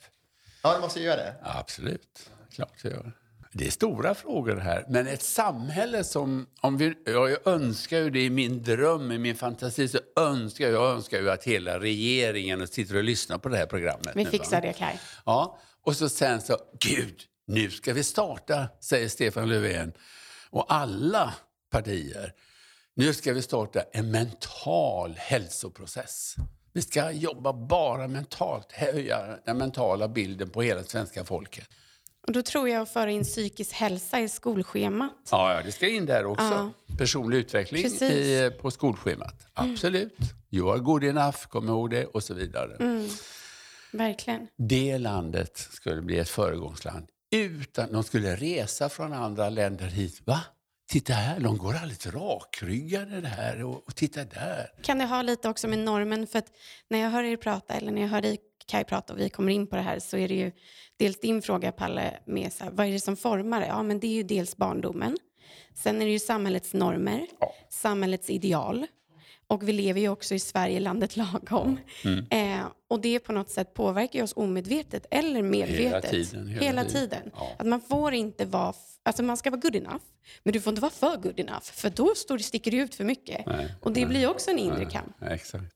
Speaker 2: Ja, du måste göra det.
Speaker 3: Ja, absolut. Klart jag gör. Det är stora frågor här. Men ett samhälle som... Om vi, jag önskar ju det i min dröm, i min fantasi, så önskar jag, jag önskar ju att hela regeringen sitter och lyssnar på det här programmet.
Speaker 1: Vi
Speaker 3: nu,
Speaker 1: fixar
Speaker 3: va?
Speaker 1: det, Kaj.
Speaker 3: Ja, och så sen så, gud, nu ska vi starta, säger Stefan Löfven och alla partier. Nu ska vi starta en mental hälsoprocess. Vi ska jobba bara mentalt, höja den mentala bilden på hela svenska folket.
Speaker 1: Och då tror jag att föra in psykisk hälsa i skolschemat.
Speaker 3: Ja, det ska in där också.
Speaker 1: Ja.
Speaker 3: Personlig utveckling i, på skolschemat. Absolut. You are good enough, kom ihåg det, och så vidare.
Speaker 1: Mm. Verkligen.
Speaker 3: Det landet skulle bli ett föregångsland. Utan, de skulle resa från andra länder hit. Va? Titta här, de går alldeles rakryggade där. Och, och titta där.
Speaker 1: Kan det ha lite också med normen? För att när jag hör er prata, eller när jag hör dig Kaj prata och vi kommer in på det här så är det ju dels din fråga Palle med så här, vad är det som formar det? Ja men det är ju dels barndomen. Sen är det ju samhällets normer,
Speaker 3: Ja.
Speaker 1: samhällets ideal. Och vi lever ju också i Sverige, landet lagom.
Speaker 3: Mm.
Speaker 1: Eh, och det på något sätt påverkar oss omedvetet eller medvetet.
Speaker 3: tiden, hela
Speaker 1: Hela
Speaker 3: tiden.
Speaker 1: tiden.
Speaker 3: Ja.
Speaker 1: Att man får inte vara, alltså man ska vara good enough, men du får inte vara för good enough, för då står, sticker det ut för mycket.
Speaker 3: Nej,
Speaker 1: och det blir också en inre
Speaker 3: Nej,
Speaker 1: kamp.
Speaker 3: Exakt.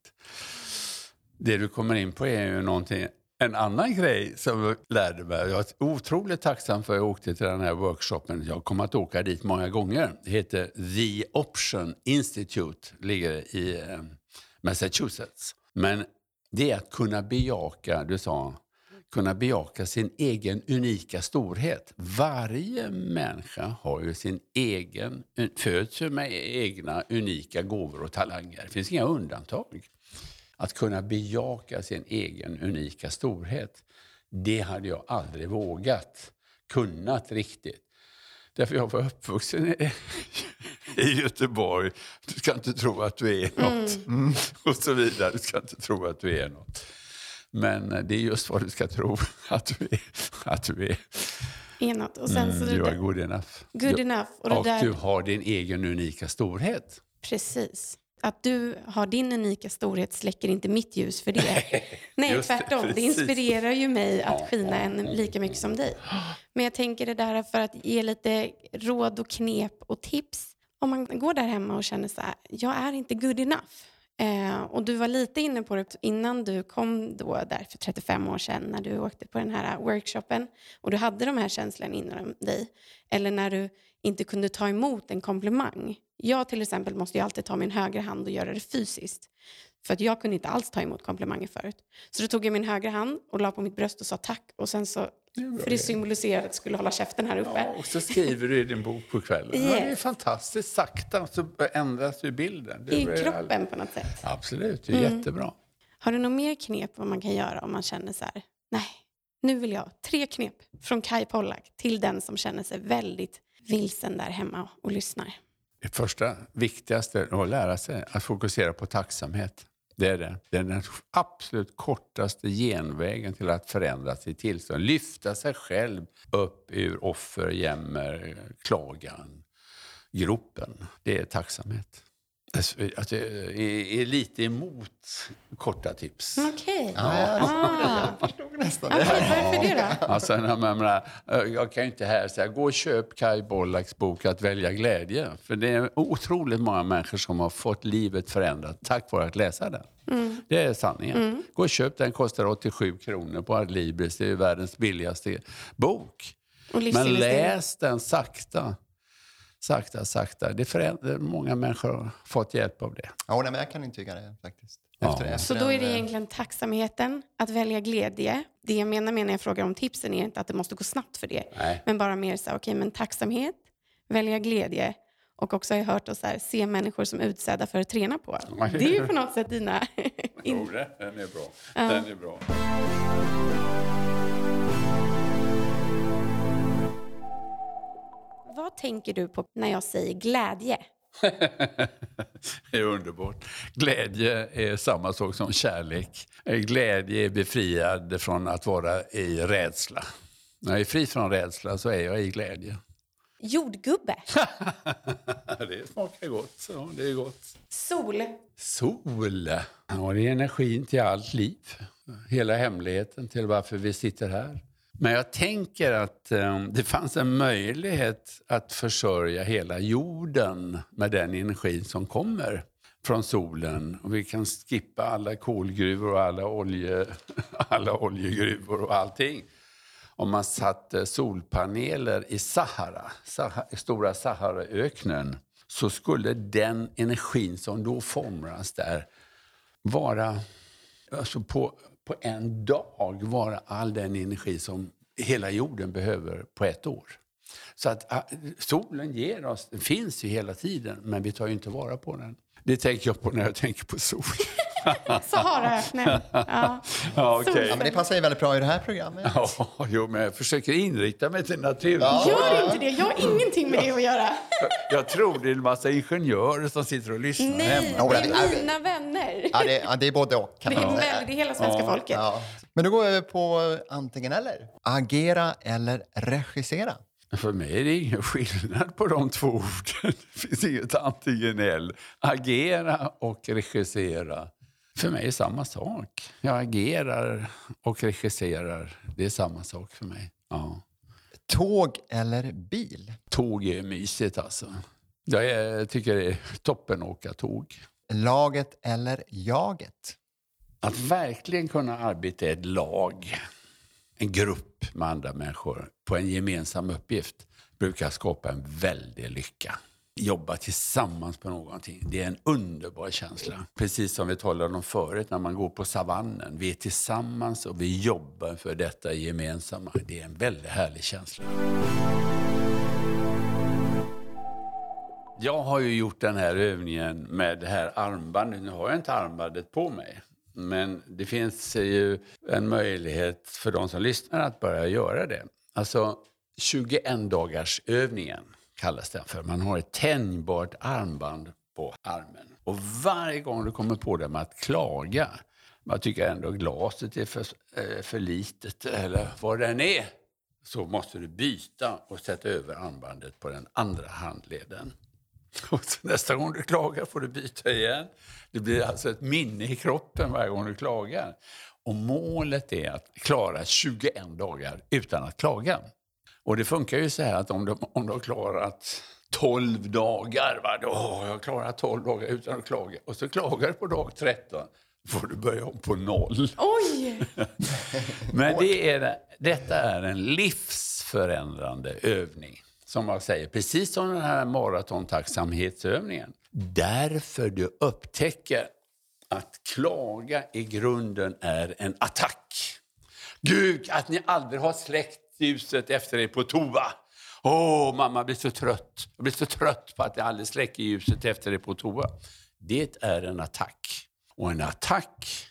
Speaker 3: Det du kommer in på är ju någonting, en annan grej som jag lärde mig. Jag är otroligt tacksam för att jag åkte till den här workshopen. Jag kommer att åka dit många gånger. Det heter The Option Institute, ligger i eh, Massachusetts. Men det är att kunna bejaka, du sa, kunna bejaka sin egen unika storhet. Varje människa har ju sin egen, föds ju med egna unika gåvor och talanger. Det finns inga undantag. Att kunna bejaka sin egen unika storhet, det hade jag aldrig vågat, kunnat riktigt. Därför jag var uppvuxen i, i Göteborg. Du ska inte tro att du är något. Mm. Och så vidare. Du ska inte tro att du är något. Men eh, det är just vad du ska tro (laughs) att du är. Att du är.
Speaker 1: Enat. Och sen så
Speaker 3: Mm, are
Speaker 1: där,
Speaker 3: good enough.
Speaker 1: good
Speaker 3: Du-
Speaker 1: enough. Och
Speaker 3: Och
Speaker 1: där,
Speaker 3: du har din egen unika storhet.
Speaker 1: Precis. Att du har din unika storhet släcker inte mitt ljus för det. Nej, (laughs)
Speaker 3: det,
Speaker 1: tvärtom. Det,
Speaker 3: precis.
Speaker 1: inspirerar ju mig att skina en lika mycket som dig. Men jag tänker det där för att ge lite råd och knep och tips. Om man går där hemma och känner så här, jag är inte good enough. Eh, och du var lite inne på det innan du kom då där för 35 år sedan när du åkte på den här workshopen och du hade de här känslorna inom dig. Eller när du inte kunde ta emot en komplimang. Jag till exempel måste ju alltid ta min högra hand och göra det fysiskt. För att jag kunde inte alls ta emot komplimanger förut. Så då tog jag min högra hand och la på mitt bröst och sa tack. Och sen så, för det symboliserade att jag skulle hålla käften här uppe.
Speaker 3: Ja, och så skriver du i din bok på kvällen. Ja, det är
Speaker 1: Yes.
Speaker 3: fantastiskt. Sakta så ändras ju bilden. Det
Speaker 1: I kroppen på något sätt.
Speaker 3: Absolut, det är jättebra.
Speaker 1: Har du något mer knep vad man kan göra om man känner så här, nej, nu vill jag. Tre knep från Kai Pollak till den som känner sig väldigt vilsen där hemma och lyssnar.
Speaker 3: Det första viktigaste är att lära sig att fokusera på tacksamhet. Det är det. Det är den absolut kortaste genvägen till att förändra sitt tillstånd. Lyfta sig själv upp ur offer, jämmer, klagan, gropen. Det är tacksamhet. Alltså, jag är är lite emot korta tips.
Speaker 1: Okej.
Speaker 2: Ja, jag
Speaker 1: Ah.
Speaker 2: förstod nästan det.
Speaker 1: varför det då?
Speaker 3: Alltså, jag, menar, jag kan ju inte här säga gå och köp Kai Bollaks bok Att välja glädje. För det är otroligt många människor som har fått livet förändrat tack vare att läsa den. Det är sanningen. Gå och köp den, kostar 87 kronor på Adlibris. Det är världens billigaste bok. Men läs den sakta. Sakta, sakta. Det förändrar, många människor har fått hjälp av det.
Speaker 2: Ja, nej, men jag kan intyga det faktiskt.
Speaker 3: Ja.
Speaker 2: Efter, efter
Speaker 1: Så då är det
Speaker 2: eh,
Speaker 1: egentligen tacksamheten, att välja glädje. Det jag menar med när jag frågar om tipsen är inte att det måste gå snabbt för det.
Speaker 3: Nej.
Speaker 1: Men bara mer så här, okej, men tacksamhet, välja glädje och också har jag hört här, se människor som utsedda för att träna på. Det är ju på något sätt dina... (laughs)
Speaker 3: Jo, det, den är bra. Den är bra.
Speaker 1: Vad tänker du på när jag säger glädje? (laughs)
Speaker 3: Det är underbart. Glädje är samma sak som kärlek. Glädje är befriad från att vara i rädsla. När jag är fri från rädsla så är jag i glädje.
Speaker 1: Jordgubbe, (laughs)
Speaker 3: Det smakar gott. Så det är gott.
Speaker 1: sol,
Speaker 3: Sol. Ja, det är energin till allt liv. Hela hemligheten till varför vi sitter här. Men jag tänker att eh, det fanns en möjlighet att försörja hela jorden med den energi som kommer från solen. Och vi kan skippa alla kolgruvor och alla, olje, (laughs) alla oljegruvor och allting. Om man satte solpaneler i Sahara, Sahara stora Saharaöknen, så skulle den energin som då formas där vara, alltså på, på en dag, vara all den energi som hela jorden behöver på ett år. Så att ah, solen ger oss, den finns ju hela tiden, men vi tar ju inte vara på den. Det tänker jag på när jag tänker på sol. (laughs) (laughs)
Speaker 1: Saharaöknen. Ja. (laughs)
Speaker 3: Ja, okay.
Speaker 2: Ja, men det passar ju väldigt bra i det här programmet.
Speaker 3: Ja, jo, men jag försöker inrikta mig till naturen.
Speaker 2: Ja.
Speaker 1: Gör inte det. Jag har ingenting med det att göra.
Speaker 3: Jag tror det är en massa ingenjörer som sitter och lyssnar
Speaker 1: Nej,
Speaker 3: hemma.
Speaker 1: det är mina vänner.
Speaker 2: Ja, det, ja, det är både och kan
Speaker 1: Det är,
Speaker 2: man säga.
Speaker 1: det är hela svenska folket.
Speaker 2: Ja. Men då går vi över på antingen eller. Agera eller regissera.
Speaker 3: För mig är det ingen skillnad på de två orden. (laughs) Det finns inget antingen eller. Agera och regissera. För mig är det samma sak. Jag agerar och regisserar. Det är samma sak för mig. Ja.
Speaker 2: Tåg eller bil?
Speaker 3: Tåg är mysigt alltså. Jag är, tycker det är toppen att åka tåg.
Speaker 2: Laget eller jaget?
Speaker 3: Att verkligen kunna arbeta i ett lag, en grupp med andra människor på en gemensam uppgift brukar skapa en väldig lycka. Jobba tillsammans på någonting, det är en underbar känsla. Precis som vi talade om förut när man går på savannen. Vi är tillsammans och vi jobbar för detta gemensamma. Det är en väldigt härlig känsla. Jag har ju gjort den här övningen med det här armbandet. Nu har jag inte armbandet på mig. Men det finns ju en möjlighet för de som lyssnar att börja göra det. Alltså 21 dagars övningen kallas den för. Man har ett tänjbart armband på armen. Och varje gång du kommer på det med att klaga, man tycker ändå glaset är för, eh, för litet eller vad den är, så måste du byta och sätta över armbandet på den andra handleden. (laughs) Och så nästa gång du klagar får du byta igen. Det blir alltså ett minne i kroppen varje gång du klagar. Och målet är att klara 21 dagar utan att klaga. Och det funkar ju så här att om du, om du har klarat 12 dagar, va, då har jag klarat 12 dagar utan att klaga. Och så klagar du på dag 13, får du börja om på noll.
Speaker 1: Oj! (laughs)
Speaker 3: Men det är, detta är en livsförändrande övning. Som jag säger, precis som den här maratontacksamhetsövningen. Därför du upptäcker att klaga i grunden är en attack. Gud, att ni aldrig har släckt ljuset efter dig på toa. Åh, mamma blir så trött. Jag blir så trött på att jag aldrig släcker ljuset efter dig på toa. Det är en attack. Och en attack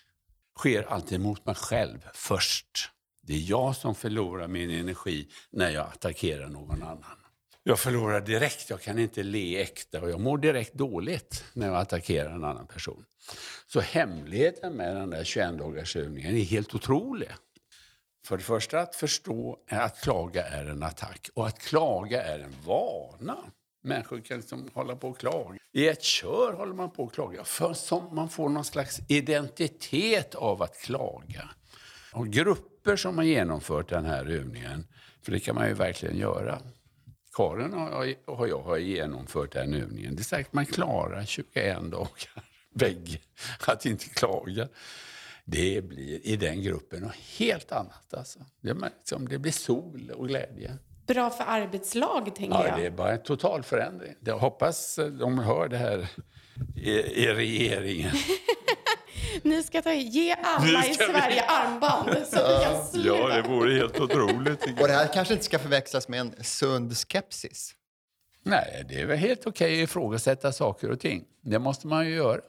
Speaker 3: sker alltid mot mig själv först. Det är jag som förlorar min energi när jag attackerar någon annan. Jag förlorar direkt, jag kan inte le äkta och jag mår direkt dåligt när jag attackerar en annan person. Så hemligheten med den där 21-dagarsövningen är helt otrolig. För det första att förstå att klaga är en attack och att klaga är en vana. Människor kan liksom hålla på och klaga. I ett kör håller man på att klaga för som man får någon slags identitet av att klaga. Och grupper som har genomfört den här övningen, för det kan man ju verkligen göra. Karin och och jag har genomfört den övningen. Det är säkert man klarar 21 dagar bägge att inte klaga. Det blir i den gruppen något helt annat. Alltså. Det, märks som det blir sol och glädje.
Speaker 1: Bra för arbetslag, tänker
Speaker 3: Ja,
Speaker 1: jag.
Speaker 3: det är bara en total förändring. Jag hoppas de hör det här i, i regeringen. (laughs)
Speaker 1: Ni ska ta, ge alla i
Speaker 3: ska vi-
Speaker 1: Sverige armband så att vi kan sluta.
Speaker 3: vore helt otroligt.
Speaker 2: Och det här kanske inte ska förväxlas med en sund skepsis.
Speaker 3: Nej, det är väl helt okej att ifrågasätta saker och ting. Det måste man ju göra.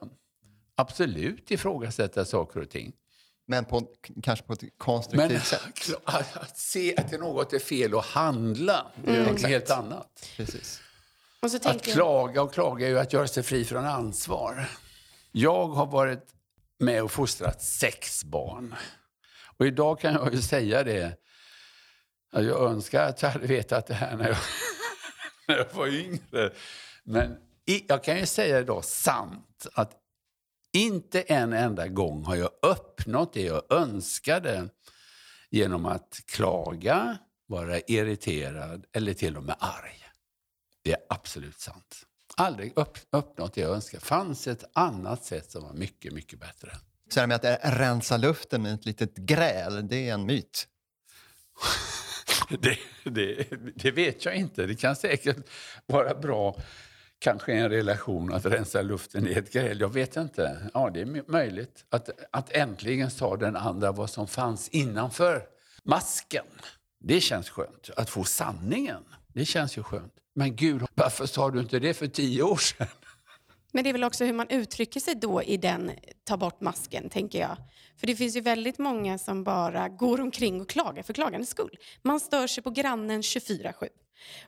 Speaker 3: Absolut ifrågasätta saker och ting.
Speaker 2: Men på, kanske på ett
Speaker 3: Men
Speaker 2: konstruktivt sätt. (laughs)
Speaker 3: att, att se att det något är fel och handla, det är något helt annat.
Speaker 2: Precis.
Speaker 1: Och så
Speaker 3: Att
Speaker 1: jag,
Speaker 3: klaga och klaga är ju att göra sig fri från ansvar. Jag har varit med och fostrat sex barn. Och idag kan jag ju säga det. att Jag önskar att jag hade vetat det här när jag, (laughs) när jag var yngre. Men i, jag kan ju säga idag sant att inte en enda gång har jag uppnått det jag önskade genom att klaga, vara irriterad eller till och med arg. Det är absolut sant. Aldrig upp, uppnått det jag önskar. fanns ett annat sätt som var mycket, mycket bättre.
Speaker 2: Så det med att rensa luften med ett litet gräl, det är en myt? (laughs)
Speaker 3: det, det, det, vet jag inte. Det kan säkert vara bra kanske en relation att rensa luften i ett gräl. Jag vet inte. Ja, det är möjligt. Att, att äntligen sa den andra vad som fanns innanför masken. Det känns skönt. Att få sanningen, det känns ju skönt. Men gud, varför sa du inte det för tio år sedan?
Speaker 1: Men det är väl också hur man uttrycker sig då i den ta bort masken, tänker jag. För det finns ju väldigt många som bara går omkring och klagar för klagandets skull. Man stör sig på grannen 24-7.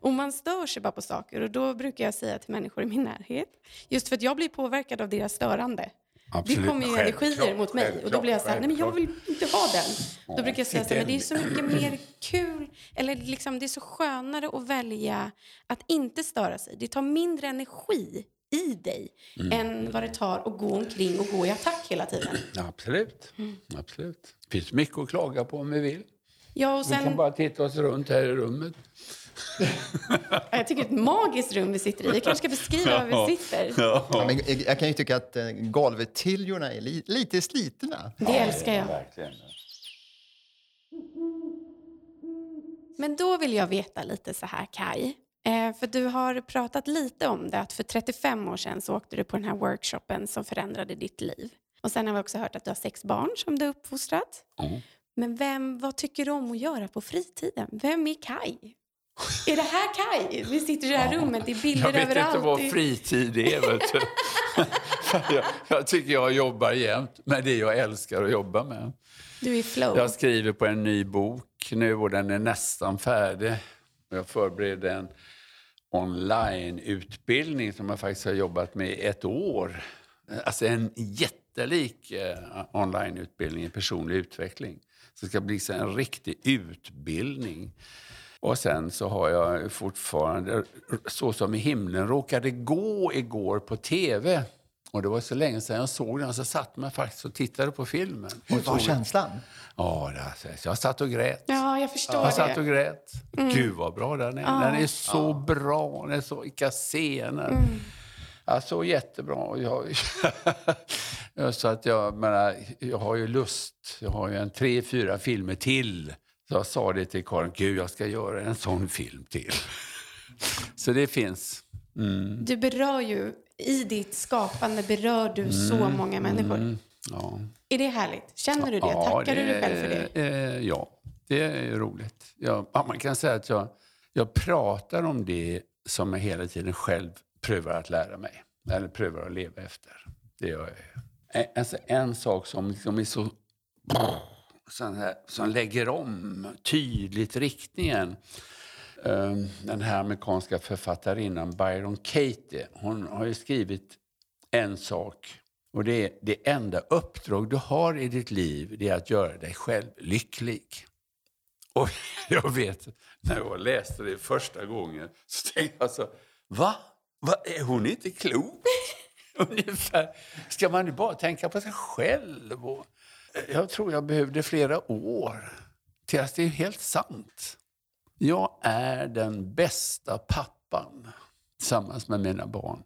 Speaker 1: Och man stör sig bara på saker och då brukar jag säga till människor i min närhet, just för att jag blir påverkad av deras störande. Absolut. Det kommer ju energier mot mig och då blir jag så här, nej men jag vill inte ha den. Då brukar jag säga så här, men det är så mycket mer kul, eller liksom det är så skönare att välja att inte störa sig. Det tar mindre energi i dig mm. än vad det tar att gå omkring och gå i attack hela tiden.
Speaker 3: Absolut. Mm. Absolut. Det finns mycket att klaga på om vi vill.
Speaker 1: Ja, och sen...
Speaker 3: Vi kan bara titta oss runt här i rummet.
Speaker 1: Jag tycker det är ett magiskt rum vi sitter i. Vi kanske ska beskriva var vi sitter.
Speaker 2: Ja. Ja, men jag kan ju tycka att eh, golvtiljorna är li lite slitna.
Speaker 1: Det älskar jag. Men då vill jag veta lite så här, Kai. Eh, för du har pratat lite om det, att för 35 år sedan så åkte du på den här workshopen som förändrade ditt liv. Och sen har vi också hört att du har sex barn som du har uppfostrat. Mm. Men vem, vad tycker du om att göra på fritiden? Vem är Kai? Är det här Kai? Vi sitter i det här ja, rummet, det är bilder överallt.
Speaker 3: Jag vet inte vad fritid är. Vet du. (laughs) jag, jag tycker jag jobbar jämt med det jag älskar att jobba med.
Speaker 1: Du är flow.
Speaker 3: Jag skriver på en ny bok nu och den är nästan färdig. Jag förbereder en onlineutbildning som jag faktiskt har jobbat med i ett år. Alltså en jättelik eh, onlineutbildning i personlig utveckling. Så det ska bli en riktig utbildning. Och sen så har jag fortfarande, så som i himlen råkade gå igår på tv. Och det var så länge sedan jag såg den, så satt man faktiskt och tittade på filmen.
Speaker 2: Hur var känslan?
Speaker 3: Ja, jag satt och grät.
Speaker 1: Ja, jag förstår
Speaker 3: Jag satt och grät. Mm. Gud vad bra den är. Ja. Den är så ja. bra, den är så, vilka scener. Mm. Alltså jättebra. Jag, (laughs) så att jag, menar, jag har ju lust. Jag har ju en tre, fyra filmer till så jag sa det till Karin, gud jag ska göra en sån film till. (laughs) Så det finns.
Speaker 1: Mm. Du berör ju, i ditt skapande berör du mm. så många människor. Mm. Ja. Är det härligt? Känner du det? Ja, Tackar det, du dig själv för det?
Speaker 3: Eh, ja, det är roligt. Jag, man kan säga att jag, jag pratar om det som jag hela tiden själv prövar att lära mig. Eller prövar att leva efter. Det gör jag. Alltså, en sak som liksom är så sån här, som lägger om tydligt riktningen. Ehm, den här amerikanska författarinnan Byron Katie, hon har ju skrivit en sak. Och det är det enda uppdrag du har i ditt liv, det är att göra dig själv lycklig. Och (laughs) jag vet, när jag läste det första gången så tänkte jag så, va? va? Är hon inte klok? (laughs) Ungefär. Ska man ju bara tänka på sig själv? Och jag tror jag behövde flera år till att det är helt sant. Jag är den bästa pappan tillsammans med mina barn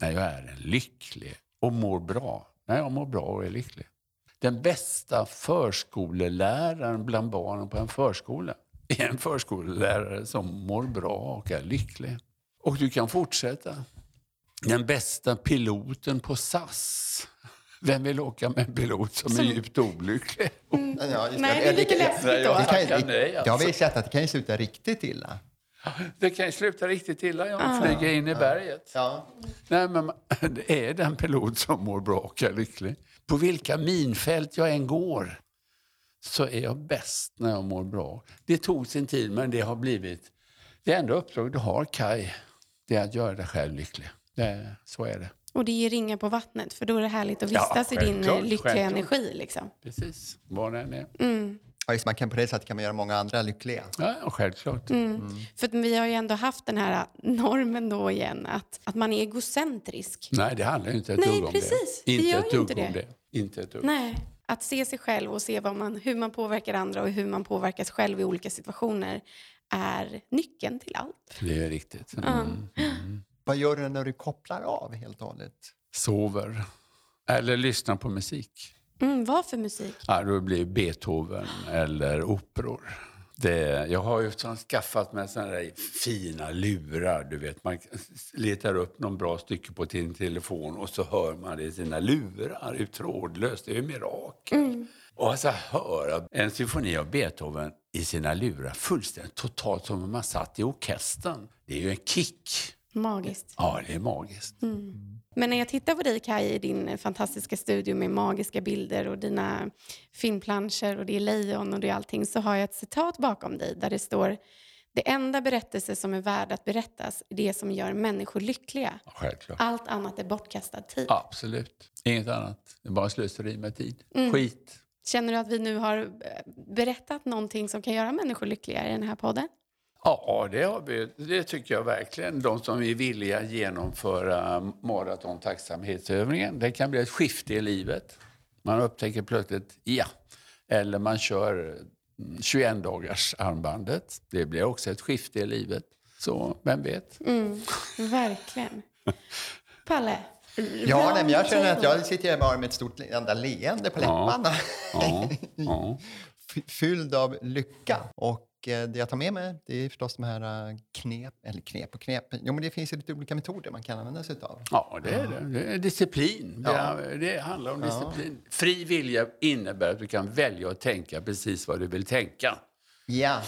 Speaker 3: när jag är lycklig och mår bra. När jag mår bra och är lycklig. Den bästa förskoleläraren bland barnen på en förskola är en förskolelärare som mår bra och är lycklig. Och du kan fortsätta. Den bästa piloten på SAS vem vill åka med en pilot som, som... är djupt olycklig?
Speaker 1: Mm. Ja, Nej, det är lite läskigt då. Det,
Speaker 2: kan, det, det har vi sett att det kan ju sluta riktigt illa.
Speaker 3: Det kan ju sluta riktigt illa om man flyger in i berget. Ja. Nej, men (laughs) det är den pilot som mår bra och är lycklig. På vilka minfält jag än går så är jag bäst när jag mår bra. Det tog sin tid, men det har blivit... Det enda uppdrag du har, Kai, det är att göra dig själv lycklig. Det, så är det.
Speaker 1: Och det ger ringar på vattnet, för då är det härligt att vistas ja, i din eh, lyckliga självklart. energi. Liksom.
Speaker 3: Precis, var den är.
Speaker 1: Mm.
Speaker 2: Ja, just, man kan på det sättet kan man göra många andra lyckliga.
Speaker 3: Ja, självklart.
Speaker 1: Mm. Mm. För vi har ju ändå haft den här normen då igen, att, att man är egocentrisk.
Speaker 3: Nej, det handlar ju inte ett dugg om
Speaker 1: precis.
Speaker 3: det. Inte ett dugg om det. Inte ett dugg.
Speaker 1: Nej. Att se sig själv och se vad man, hur man påverkar andra och hur man påverkas själv i olika situationer är nyckeln till allt.
Speaker 3: Det är riktigt.
Speaker 1: Mm.
Speaker 2: Vad gör du när du kopplar av helt och hållet?
Speaker 3: Sover. Eller lyssnar på musik.
Speaker 1: Mm, vad för musik?
Speaker 3: Ja, då blir det Beethoven eller operor. Det, jag har ju skaffat mig såna där fina lurar. Du vet, man letar upp någon bra stycke på sin telefon och så hör man det i sina lurar ut trådlöst. Det är ju mirakel.
Speaker 1: Mm.
Speaker 3: Och alltså höra en symfoni av Beethoven i sina lurar fullständigt totalt som om man satt i orkestern. Det är ju en kick.
Speaker 1: Magiskt.
Speaker 3: Ja, det är magiskt.
Speaker 1: Mm. Men när jag tittar på dig Kaj i din fantastiska studio med magiska bilder och dina filmplanscher och det är lejon och det är allting så har jag ett citat bakom dig där det står det enda berättelse som är värd att berättas är det som gör människor lyckliga.
Speaker 3: Självklart.
Speaker 1: Allt annat är bortkastad tid.
Speaker 3: Absolut. Inget annat. Det är bara slöseri med tid.
Speaker 1: Mm.
Speaker 3: Skit.
Speaker 1: Känner du att vi nu har eh, berättat någonting som kan göra människor lyckliga i den här podden?
Speaker 3: Ja, det, har vi, det tycker jag verkligen. De som är villiga att genomföra maraton tacksamhetsövningen. Det kan bli ett skifte i livet. Man upptäcker plötsligt, ja. Eller man kör 21 dagars armbandet. Det blir också ett skifte i livet. Så vem vet?
Speaker 1: Mm, verkligen. Palle?
Speaker 2: Ja, nej, men jag känner att jag sitter här bara med ett stort enda leende på
Speaker 3: Ja.
Speaker 2: läpparna.
Speaker 3: Ja, ja. (laughs)
Speaker 2: F- Fylld av lycka. Och det jag tar med mig det är förstås de här eh, knep, eller knep och knep. Jo, men det finns ju lite olika metoder man kan använda sig av.
Speaker 3: ja det är det. det är disciplin. Det,
Speaker 2: Ja.
Speaker 3: är, det handlar om
Speaker 2: Ja.
Speaker 3: disciplin. Fri vilja innebär att du kan välja att tänka precis vad du vill tänka.
Speaker 2: Ja,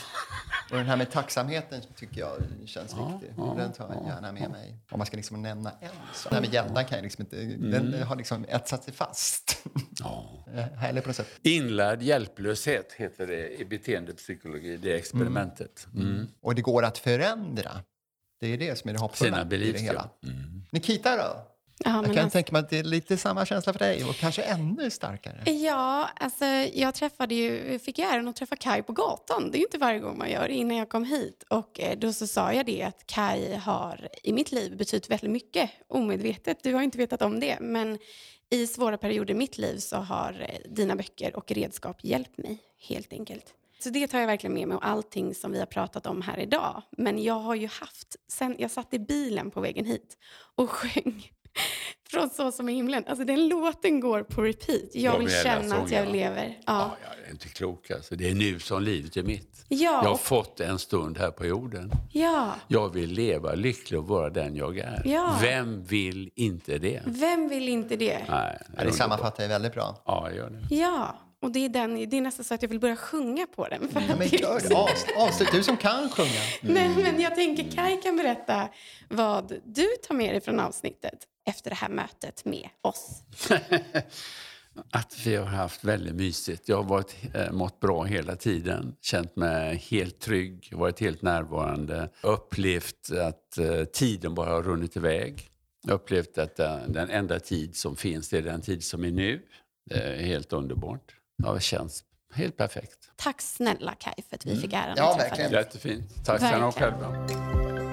Speaker 2: och den här med tacksamheten tycker jag känns
Speaker 3: Ja,
Speaker 2: viktig.
Speaker 3: ja,
Speaker 2: den tar jag
Speaker 3: ja,
Speaker 2: gärna med mig. Om man ska liksom nämna en sak. Det här med gäddan kan jag liksom inte, den har liksom etsat sig fast.
Speaker 3: Ja. (laughs)
Speaker 2: Eh, Härlig på något sätt.
Speaker 3: Inlärd hjälplöshet heter det i beteendepsykologi, det experimentet. Mm.
Speaker 2: Och det går att förändra. Det är det som är det hoppfulla i det hela.
Speaker 3: ja. Mm.
Speaker 2: Nikita då?
Speaker 1: Ja,
Speaker 2: Jag kan
Speaker 1: alltså-
Speaker 2: tänka mig att det är lite samma känsla för dig och kanske ännu starkare.
Speaker 1: Ja, alltså jag träffade ju, fick ju äran att träffa Kai på gatan. Det är ju inte varje gång man gör det innan jag kom hit. Och eh, då så sa jag det att Kai har i mitt liv betytt väldigt mycket omedvetet. Du har inte vetat om det, men i svåra perioder i mitt liv så har eh, dina böcker och redskap hjälpt mig helt enkelt. Så det tar jag verkligen med mig och allting som vi har pratat om här idag. Men jag har ju haft, sen jag satt i bilen på vägen hit och (laughs) sjöng från Så som i himlen. Alltså den låten går på repeat. Jag vill känna att jag lever.
Speaker 3: Ja.
Speaker 1: Ja.
Speaker 3: Ja, det är inte klokt. Alltså. Det är nu som livet är mitt.
Speaker 1: Ja,
Speaker 3: Jag har
Speaker 1: och-
Speaker 3: fått en stund här på jorden.
Speaker 1: ja.
Speaker 3: Jag vill leva lycklig och vara den jag är.
Speaker 1: Ja.
Speaker 3: Vem vill inte det?
Speaker 1: Vem vill inte det?
Speaker 3: Nej,
Speaker 2: Ja, det sammanfattar jag väldigt bra.
Speaker 3: Ja, jag gör det.
Speaker 1: Ja, och det är, den, det är nästan så att jag vill börja sjunga på den. För att
Speaker 2: men gör det. Avs- Avslut, du som kan sjunga.
Speaker 1: Nej, men jag tänker Kai kan berätta vad du tar med dig från avsnittet efter det här mötet med oss. (laughs)
Speaker 3: Att vi har haft väldigt mysigt. Jag har varit, eh, mått bra hela tiden. Känt mig helt trygg, varit helt närvarande. Upplevt att eh, tiden bara har runnit iväg. Upplevt att eh, den enda tid som finns det är den tid som är nu. Det är helt underbart. Ja, det känns helt perfekt.
Speaker 1: Tack snälla Kai för att vi fick äran
Speaker 2: Ja,
Speaker 1: att träffa
Speaker 2: verkligen.
Speaker 1: dig.
Speaker 3: Jättefint. Tack
Speaker 1: Verkligen.
Speaker 3: själva.